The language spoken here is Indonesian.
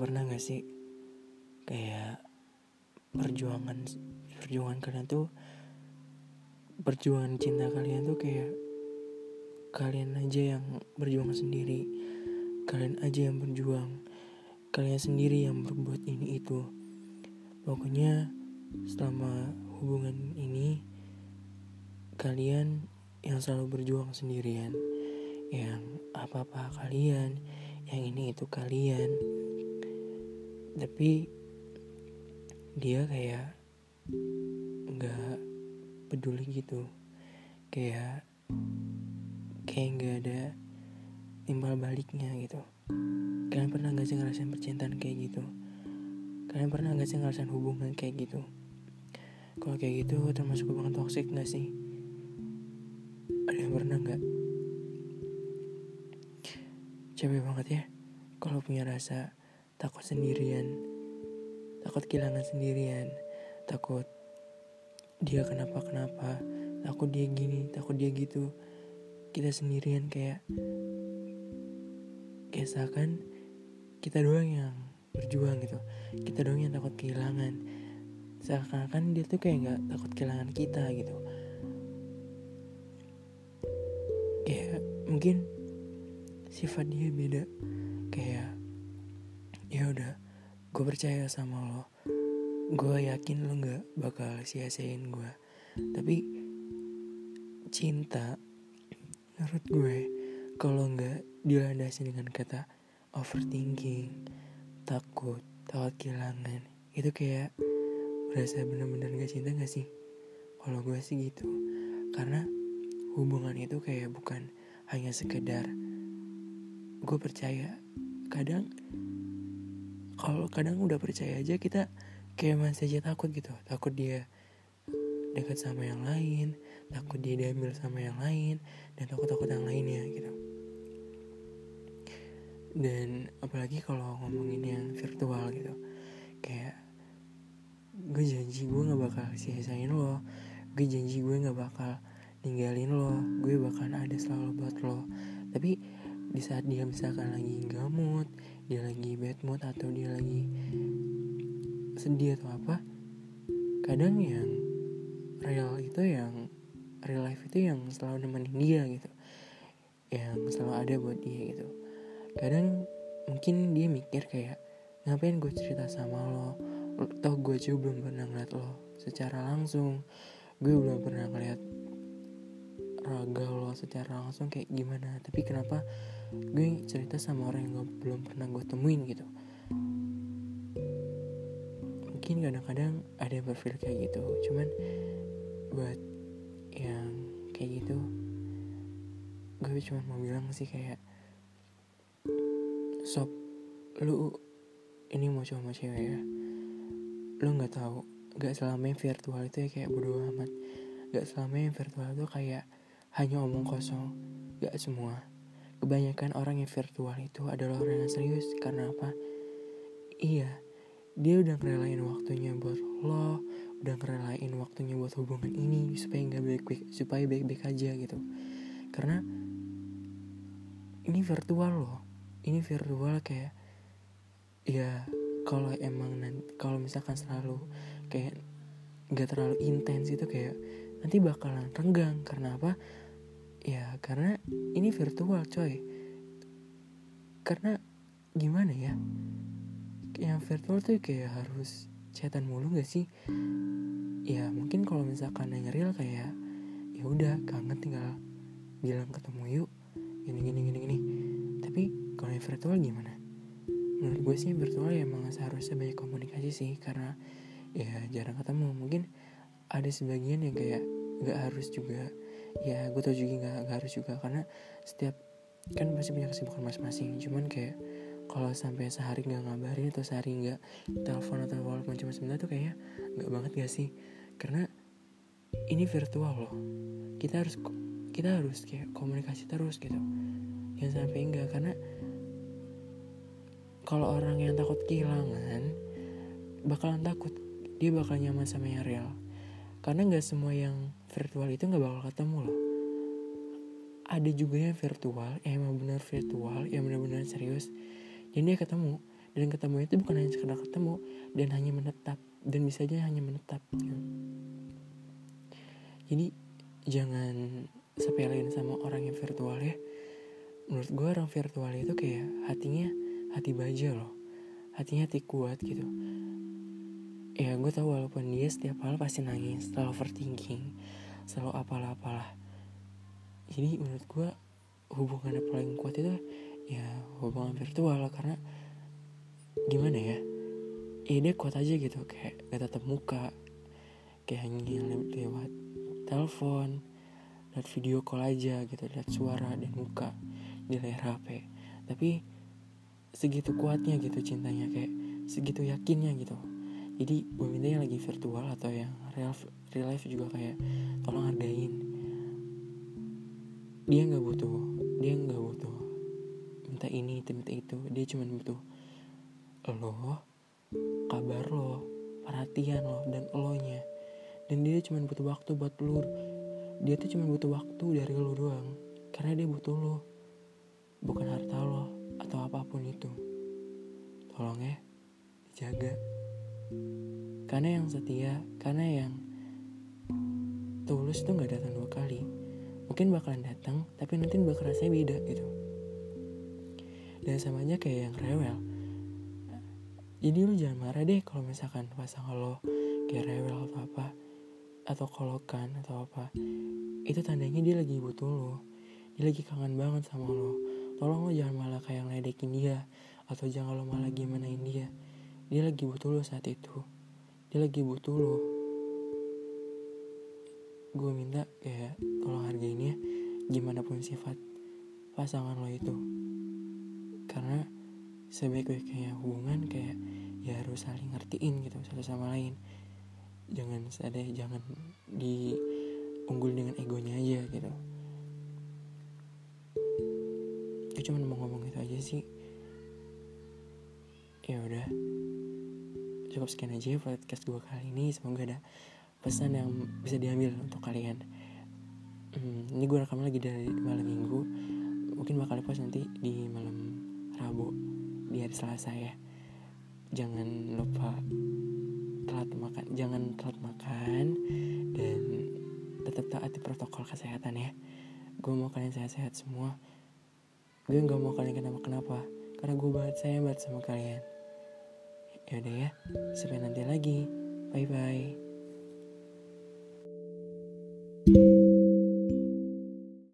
pernah gak sih kayak perjuangan perjuangan kalian tuh perjuangan cinta kalian tuh kayak kalian aja yang berjuang sendiri kalian aja yang berjuang kalian sendiri yang berbuat ini itu. Pokoknya selama hubungan ini kalian yang selalu berjuang sendirian yang apa-apa kalian yang ini itu kalian tapi dia kayak nggak peduli gitu. Kayak kayak nggak ada timbal baliknya gitu. Kalian pernah nggak sih ngerasain percintaan kayak gitu? Kalian pernah nggak sih ngerasain hubungan kayak gitu? Kalau kayak gitu termasuk hubungan toksik nggak sih? Ada yang pernah nggak? Capek banget ya kalau punya rasa takut sendirian. Takut kehilangan sendirian. Takut dia kenapa kenapa takut dia gini takut dia gitu. Kita sendirian kayak kayak seakan kita doang yang berjuang gitu. Kita doang yang takut kehilangan. Seakan-akan dia tuh kayak nggak takut kehilangan kita gitu. Kayak mungkin sifat dia beda gue percaya sama lo. Gue yakin lo nggak bakal sia-siain gue tapi cinta menurut gue kalau nggak dilandasi dengan kata overthinking takut takut kehilangan itu kayak berasa bener-bener gak cinta gak sih? Kalau gue sih gitu. Karena hubungan itu kayak bukan hanya sekedar gue percaya. Kadang kalau kadang udah percaya aja kita kayak masih aja takut gitu. Takut dia dekat sama yang lain takut dia diambil sama yang lain dan takut-takut yang lainnya gitu. Dan apalagi kalau ngomongin yang virtual gitu kayak gue janji gue nggak bakal sia-siain lo gue janji gue nggak bakal ninggalin lo gue bakal ada selalu buat lo. Tapi di saat dia misalkan lagi gamut dia lagi bad mood atau dia lagi sedih atau apa kadang yang real itu yang real life itu yang selalu nemenin dia gitu. Yang selalu ada buat dia gitu. Kadang mungkin dia mikir kayak ngapain gue cerita sama lo? Toh gue juga belum pernah ngeliat lo secara langsung. Gue belum pernah ngeliat lo secara langsung kayak gimana. Tapi kenapa gue cerita sama orang yang gak, belum pernah gue temuin gitu? Mungkin kadang-kadang ada yang berpikir kayak gitu. Cuman buat yang kayak gitu gue cuma mau bilang sih kayak sob lu ini mau coba cewek ya? Lu nggak tahu. Nggak selama yang virtual itu ya kayak bodo amat. Nggak selama yang virtual itu kayak hanya omong kosong. Gak semua. Kebanyakan orang yang virtual itu adalah orang yang serius. Karena apa? Iya. Dia udah ngerelain waktunya buat lo udah ngerelain waktunya buat hubungan ini supaya nggak baik-baik supaya baik-baik aja gitu. Karena ini virtual loh. Ini virtual kayak ya kalau emang nanti kalau misalkan selalu kayak nggak terlalu intens itu kayak nanti bakalan renggang. Karena apa ya karena ini virtual coy. Karena gimana ya? Yang virtual tuh kayak harus chatan mulu gak sih? Ya mungkin kalau misalkan yang real kayak ya udah kangen tinggal bilang ketemu yuk. Gini gini gini gini. Tapi kalau yang virtual gimana? Menurut gue sih virtual ya emang seharusnya banyak komunikasi sih karena ya jarang ketemu. Mungkin ada sebagian yang kayak nggak harus juga ya gue tau juga nggak nggak harus juga. Karena setiap kan pasti punya kesibukan masing-masing. Cuman kayak kalau sampai sehari nggak ngabarin atau sehari nggak telepon atau walaupun cuma sebentar tuh kayaknya nggak banget gak sih? Karena ini virtual loh. Kita harus kita harus kayak komunikasi terus gitu. Jangan sampai enggak karena kalau orang yang takut kehilangan bakalan takut. Dia bakal nyaman sama yang real karena nggak semua yang virtual itu nggak bakal ketemu loh. Ada juga yang virtual yang emang benar virtual yang benar-benar serius jadi dia ketemu. Dan ketemu itu bukan hanya sekedar ketemu dan hanya menetap dan bisa aja hanya menetap gitu. jadi jangan sepelein sama orang yang virtual ya. Menurut gue orang virtual itu kayak hatinya hati baja loh. Hatinya hati kuat gitu ya gue tahu walaupun dia setiap hal pasti nangis selalu overthinking selalu apalah apalah jadi menurut gue hubungan yang paling kuat itu ya hubungan virtual karena gimana ya ya dia kuat aja gitu kayak gak tatap muka kayak hanya lewat telepon lihat video call aja gitu lihat suara dan muka di layar HP tapi segitu kuatnya gitu cintanya kayak segitu yakinnya gitu jadi gue minta yang lagi virtual atau yang real real life juga kayak tolong hargain. Dia nggak butuh dia nggak butuh minta ini minta itu. Dia cuma butuh lo kabar lo perhatian lo dan lo nya dan dia cuma butuh waktu buat lo dia tuh cuma butuh waktu dari lo doang karena dia butuh lo bukan harta lo atau apa pun itu. Tolong ya dijaga karena yang setia karena yang tulus tuh nggak datang dua kali. Mungkin bakalan datang tapi nanti bakal rasanya beda gitu. Dan sama aja kayak yang rewel. Jadi lu jangan marah deh kalau misalkan pasangan lo kayak rewel atau apa atau kolokan atau apa. Itu tandanya dia lagi butuh lo dia lagi kangen banget sama lo tolong lo jangan malah kayak ngeledekin dia atau jangan lo malah gimanain dia dia lagi butuh lo saat itu. Dia lagi butuh lo. Gue minta ya tolong hargain ya gimana pun sifat pasangan lo itu. Karena sebaik-baiknya hubungan kayak ya harus saling ngertiin gitu satu sama lain. Jangan ada jangan diunggul dengan egonya aja gitu. Gue cuma mau ngomong itu aja sih. Ya udah cukup sekian aja podcast gue kali ini. Semoga ada pesan yang bisa diambil untuk kalian. Hmm, ini gue rekam lagi dari malam minggu. Mungkin bakal post nanti di malam rabu di hari selasa ya. Jangan lupa telat makan jangan telat makan dan tetap taati protokol kesehatan ya. Gue mau kalian sehat-sehat semua. Gue gak mau kalian kenapa-kenapa karena gue banget sayang banget sama kalian ya udah ya sampai nanti lagi. Bye bye